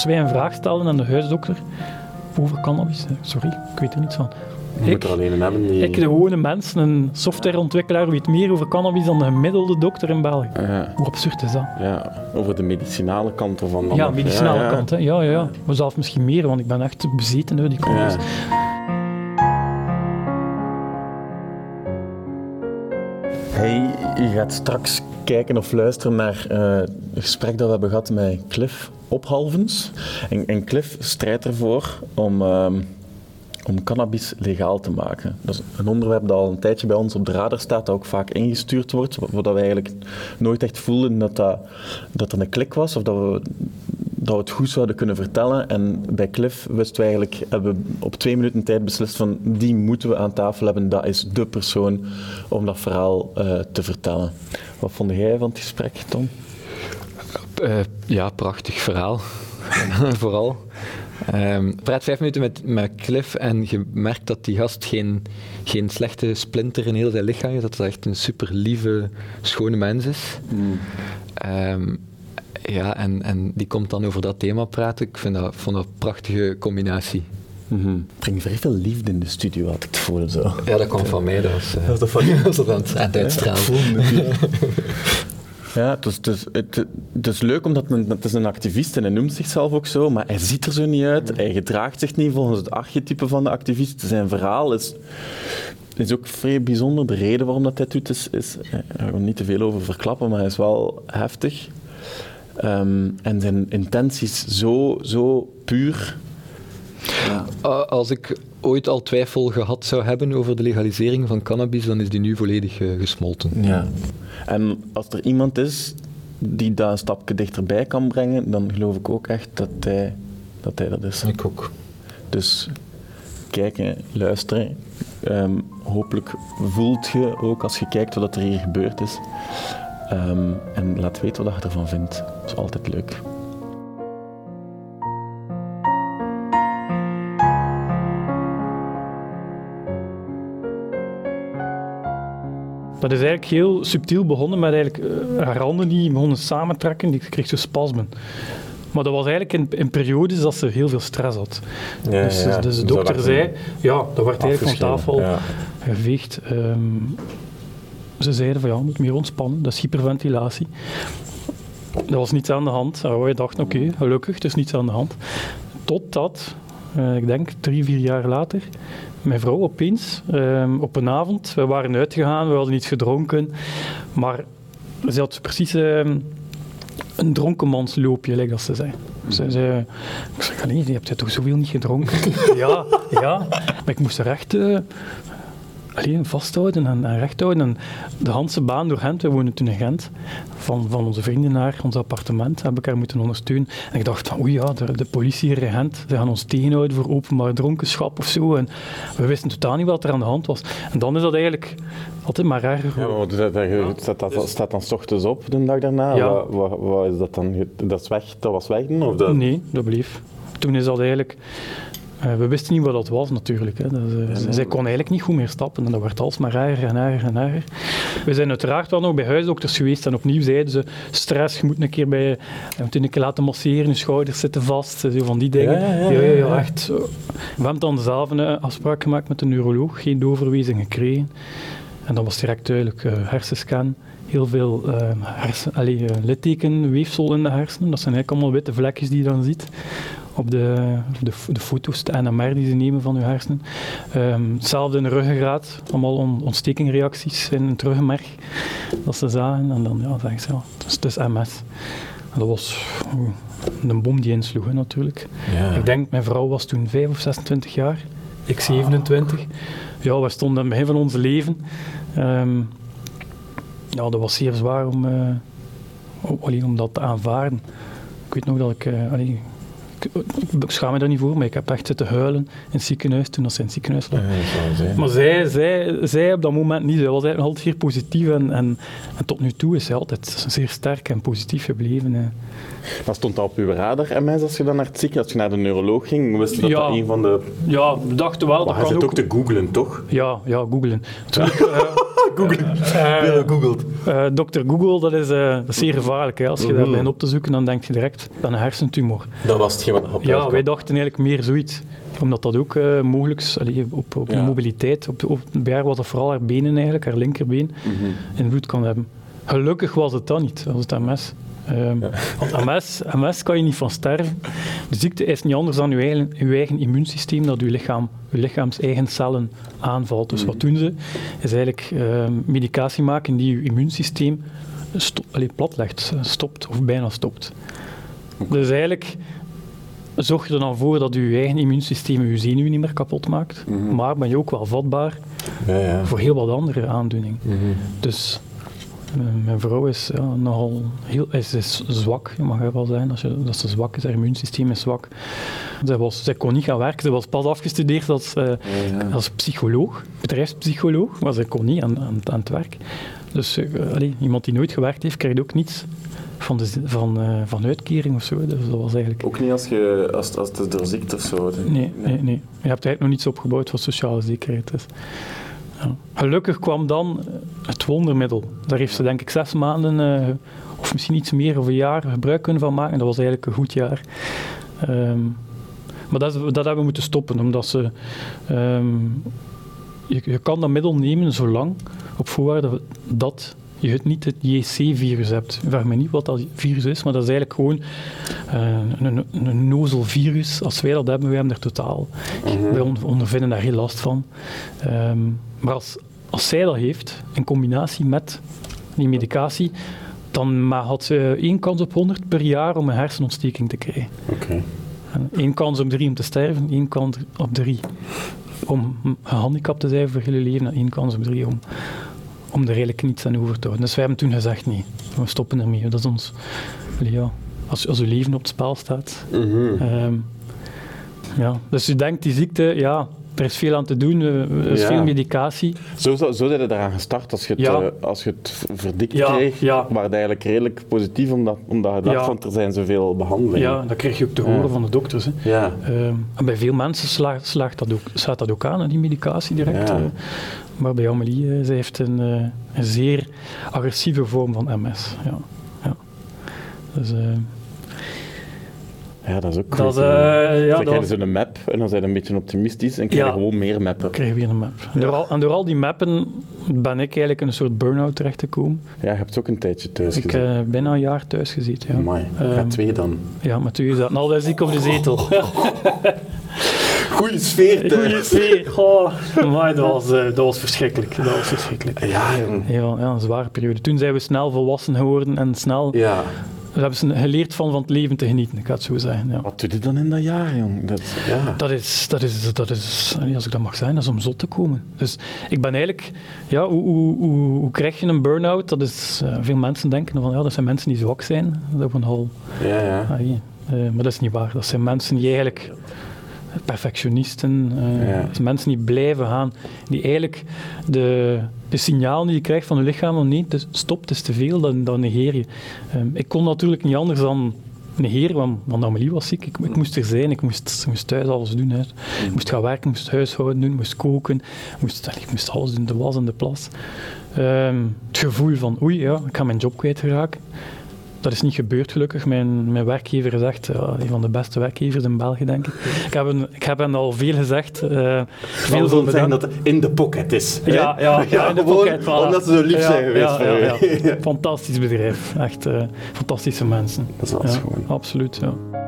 als wij een vraag stellen aan de huisdokter over cannabis, sorry, ik weet er niets van. Je moet er alleen een hebben die... Ik, de gewone mens, een softwareontwikkelaar, weet meer over cannabis dan de gemiddelde dokter in België. Ja, Hoe absurd is dat? ja, over de medicinale kant dan Ja, medicinale Ja, ja. kant, hè. Ja, ja, ja. Maar zelfs misschien meer, want ik ben echt bezeten door die cannabis. Hey, je gaat straks kijken of luisteren naar eh, het gesprek dat we hebben gehad met Cliff Ophalvens. En, en Cliff strijdt ervoor om, ehm, om cannabis legaal te maken. Dat is een onderwerp dat al een tijdje bij ons op de radar staat, dat ook vaak ingestuurd wordt, waar we eigenlijk nooit echt voelden dat dat, dat er een klik was, of dat we, dat we het goed zouden kunnen vertellen. En bij Cliff wisten we eigenlijk, hebben we op twee minuten tijd beslist van die moeten we aan tafel hebben, dat is de persoon om dat verhaal eh, te vertellen. Wat vond jij van het gesprek, Tom? Eh, ja, prachtig verhaal. Vooral. Ehm praat vijf minuten met, met Cliff en je merkt dat die gast geen, geen slechte splinter in heel zijn lichaam is. Dat het echt een super lieve, schone mens is. Ehm, ja, en, en die komt dan over dat thema praten. Ik vind dat, vond dat een prachtige combinatie. Mhm. Brengt vrij veel liefde in de studio, had ik het voor zo. Ja, dat kwam van mij. Dat was, uh, Dat is van dat was aan het, aan het uitstralen. Ja, het is, het, is, het, het is leuk omdat men, het is een activist en hij noemt zichzelf ook zo, maar hij ziet er zo niet uit. Hij gedraagt zich niet volgens het archetype van de activist. Zijn verhaal is, is ook vrij bijzonder. De reden waarom dat hij het doet is, is ik ga er niet te veel over verklappen, maar hij is wel heftig. Um, en zijn intenties zo, zo puur. Ja. Als ik ooit al twijfel gehad zou hebben over de legalisering van cannabis, dan is die nu volledig uh, gesmolten. Ja. En als er iemand is die dat een stapje dichterbij kan brengen, dan geloof ik ook echt dat hij dat, hij dat is. Ik ook. Dus kijken, luisteren. Um, hopelijk voelt je ook als je kijkt wat er hier gebeurd is. Um, en laat weten wat je ervan vindt. Dat is altijd leuk. Dat is eigenlijk heel subtiel begonnen met eigenlijk uh, haar handen die begonnen samentrekken. Die kreeg zo spasmen. Maar dat was eigenlijk in, in periodes dat ze heel veel stress had. Ja, dus, ja. dus de dokter zei, ja, dat werd eigenlijk van tafel ja. geveegd. Um, ze zeiden van ja, je moet meer ontspannen, dat is hyperventilatie. Er was niets aan de hand. En wij dachten, oké, gelukkig, er is niets aan de hand. Totdat, uh, ik denk drie, vier jaar later, mijn vrouw opeens, um, op een avond, we waren uitgegaan, we hadden iets gedronken, maar ze had precies um, een dronkenmansloopje, like dat ze zei. Ze zei, ik zeg, nee, je hebt toch zoveel niet gedronken? ja, ja, maar ik moest er echt uh, alleen vasthouden en, en recht houden. En de Hanse baan door Gent, we woonden toen in Gent, van, van onze vrienden naar ons appartement, heb ik haar moeten ondersteunen. En ik dacht van, oei ja, de, de politie hier in Gent, ze gaan ons tegenhouden voor openbaar dronkenschap of zo. En we wisten totaal niet wat er aan de hand was. En dan is dat eigenlijk altijd maar erger Ja, maar dat, dat, ja, staat, dat, dus, staat dan 's ochtends op de dag daarna? Ja. Wat, wat, wat, is dat dan? Dat, is weg, dat was weg dan? Of dat? Nee, dat bleef. Toen is dat eigenlijk... Uh, we wisten niet wat dat was natuurlijk. Hè. Uh, ja, nee, zij kon eigenlijk niet goed meer stappen en dat werd alsmaar erger en erger en erger. We zijn uiteraard wel nog bij huisdokters geweest en opnieuw zeiden ze stress, je moet een keer bij je moet een keer laten masseren, je schouders zitten vast, zo van die dingen. Ja, ja, ja, echt. Zo. We hebben dan zelf een afspraak gemaakt met de neuroloog, geen doorverwijzing gekregen. En dat was direct duidelijk, uh, hersenscan, heel veel uh, hersen, allee, littekenweefsel in de hersenen. Dat zijn eigenlijk allemaal witte vlekjes die je dan ziet op de, de, de foto's, de NMR die ze nemen van uw hersenen. Um, hetzelfde in de ruggengraat, allemaal on, ontstekingsreacties in het ruggenmerg dat ze zagen. En dan ja, zeggen ze, ja, het is, het is MS. En dat was een bom die insloeg hè, natuurlijk. Ja. Ik denk, mijn vrouw was toen 5 of 26 jaar, ik 27. Ja, we stonden aan het begin van ons leven. Um, ja, dat was zeer zwaar om, uh, alleen om dat te aanvaarden. Ik weet nog dat ik... Uh, allee, ik schaam me daar niet voor, maar ik heb echt zitten huilen in het ziekenhuis toen dat ze in het ziekenhuis lag. Ja, maar zij, zij, zij op dat moment niet. Zij was eigenlijk altijd zeer positief en, en, en, tot nu toe is zij altijd zeer sterk en positief gebleven. Hè. Maar stond dat op uw radar, MS, als je dan naar het ziekenhuis, als je naar de neuroloog ging, wist je dat ja. dat een van de... Ja, we dachten wel... Maar dat zit ook ook te googlen, toch? Ja, ja, googlen. Toen uh, googlen. Uh, uh, Dr. Google, dat is, uh, dat is zeer gevaarlijk. Hè. Als je mm -hmm. daar begint op te zoeken, dan denk je direct, aan een hersentumor. Dat was hetgeen wat op Ja, wij dachten eigenlijk meer zoiets. Omdat dat ook uh, mogelijk is, op, op ja. mobiliteit. Op, op bij haar was dat vooral haar benen eigenlijk, haar linkerbeen, mm -hmm. invloed kan hebben. Gelukkig was het dat niet, was het MS. Um, ja. Want MS, MS kan je niet van sterven. De ziekte is niet anders dan je eigen, je eigen immuunsysteem dat je lichaam, je lichaams eigen cellen aanvalt. Dus wat doen ze? Is eigenlijk uh, medicatie maken die je immuunsysteem sto allee, platlegt, stopt of bijna stopt. Okay. Dus eigenlijk zorg je er dan voor dat je eigen immuunsysteem je zenuwen niet meer kapot maakt, mm -hmm. maar ben je ook wel vatbaar ja, ja. voor heel wat andere aandoeningen. Mm -hmm. Dus mijn vrouw is ja, nogal heel is, is zwak, mag je wel zijn, als je, dat ze zwak is, haar immuunsysteem is zwak. Zij, was, zij kon niet gaan werken, ze was pas afgestudeerd als, uh, ja, ja. als psycholoog, bedrijfspsycholoog, maar zij kon niet aan, aan, aan het werk. Dus uh, allee, iemand die nooit gewerkt heeft, krijgt ook niets van, de, van, uh, van uitkering of zo. Dus dat was eigenlijk... Ook niet als, je, als, als het door ziekte of zo? Nee, nee, nee, nee. Je hebt eigenlijk nog niets opgebouwd wat sociale zekerheid is. Ja. Gelukkig kwam dan het wondermiddel. Daar heeft ze denk ik zes maanden, uh, of misschien iets meer of een jaar, gebruik kunnen van maken. Dat was eigenlijk een goed jaar. Um, maar dat, dat hebben we moeten stoppen, omdat ze... Um, je, je, kan dat middel nemen zolang, op voorwaarde dat je het niet het JC-virus hebt. Vraag me niet wat dat virus is, maar dat is eigenlijk gewoon uh, een, een nozelvirus. Als wij dat hebben, wij hebben er totaal. Mm-hmm. Wij ondervinden daar heel last van. Um, maar als, als zij dat heeft, in combinatie met die medicatie, dan had ze één kans op 100 per jaar om een hersenontsteking te krijgen. Okay. Eén kans op drie om te sterven, één kans op drie om gehandicapt te zijn voor heel je leven, en één kans op drie om, om er eigenlijk niets aan over te houden. Dus wij hebben toen gezegd, nee, we stoppen ermee. Dat is ons... Ja, als, als je leven op het spel staat. Mm-hmm. Um, ja. Dus je denkt, die ziekte, ja, er is veel aan te doen, er is Ja. veel medicatie. Zo, zo, zo zijn je daaraan gestart als je het, Ja. eh, als je het verdikt Ja, kreeg. ja. Maar eigenlijk redelijk positief, omdat, omdat je dacht van er zijn zoveel behandelingen. Ja, dat krijg je ook te horen van de dokters. Hè. Ja. Um, en bij veel mensen slaagt, slaagt dat ook, slaat dat ook aan, hè, die medicatie direct. Uh, maar bij Amelie, uh, zij heeft een, een zeer agressieve vorm van MS. Ja. Ja. Dus, uh, Ja, dat is ook dat goed. uh, ja, dan dat je zo'n map en dan zijn je een beetje optimistisch en krijg je Ja. gewoon meer mappen. krijg je weer een map. En door, al, en door al die mappen ben ik eigenlijk in een soort burn-out terechtgekomen. Ja, je hebt ook een tijdje thuis Ik gezeten. heb uh, bijna een jaar thuis gezeten. Ja. Amai, gaat twee dan. Ja, maar toen zaten altijd ziek op de zetel. Goeie sfeer Goeie sfeer. Oh, amai, dat, was, uh, dat was verschrikkelijk. Dat was verschrikkelijk. Ja, jong. Ja, ja, een zware periode. Toen zijn we snel volwassen geworden en snel Ja. We hebben ze geleerd van, van het leven te genieten, ik ga het zo zeggen. Ja. Wat doe je dan in dat jaar, jong? Dat, ja. Dat is, dat is, dat is, als ik dat mag zijn, dat is om zot te komen. Dus ik ben eigenlijk, ja, hoe, hoe, hoe, hoe krijg je een burn-out? Dat is, uh, veel mensen denken van, ja, dat zijn mensen die zwak zijn. Dat is een hal. Ja, ja. Ah, uh, maar dat is niet waar. Dat zijn mensen die eigenlijk perfectionisten, uh, Ja. zijn mensen die blijven gaan, die eigenlijk de, de signalen die je krijgt van je lichaam, van nee, dus stop, het is te veel, dan, dan negeer je. Um, ik kon natuurlijk niet anders dan negeren, want, want Amelie was ziek. Ik, ik, moest er zijn, ik moest, moest thuis alles doen. Hè. Ik moest gaan werken, moest huishouden doen, moest koken, ik moest, ik moest alles doen, de was en de plas. Um, het gevoel van, oei, ja, ik ga mijn job kwijtraken. Dat is niet gebeurd gelukkig. Mijn, mijn werkgever is echt uh, een van de beste werkgevers in België, denk ik. Ik heb, een, ik heb hen al veel gezegd. Uh, veel wil zeggen dat het in de pocket is. Ja, ja, ja, ja, in de pocket. Voilà. Omdat ze zo lief zijn geweest voor. Fantastisch bedrijf. Echt uh, fantastische mensen. Dat is wel schoon. Absoluut, ja.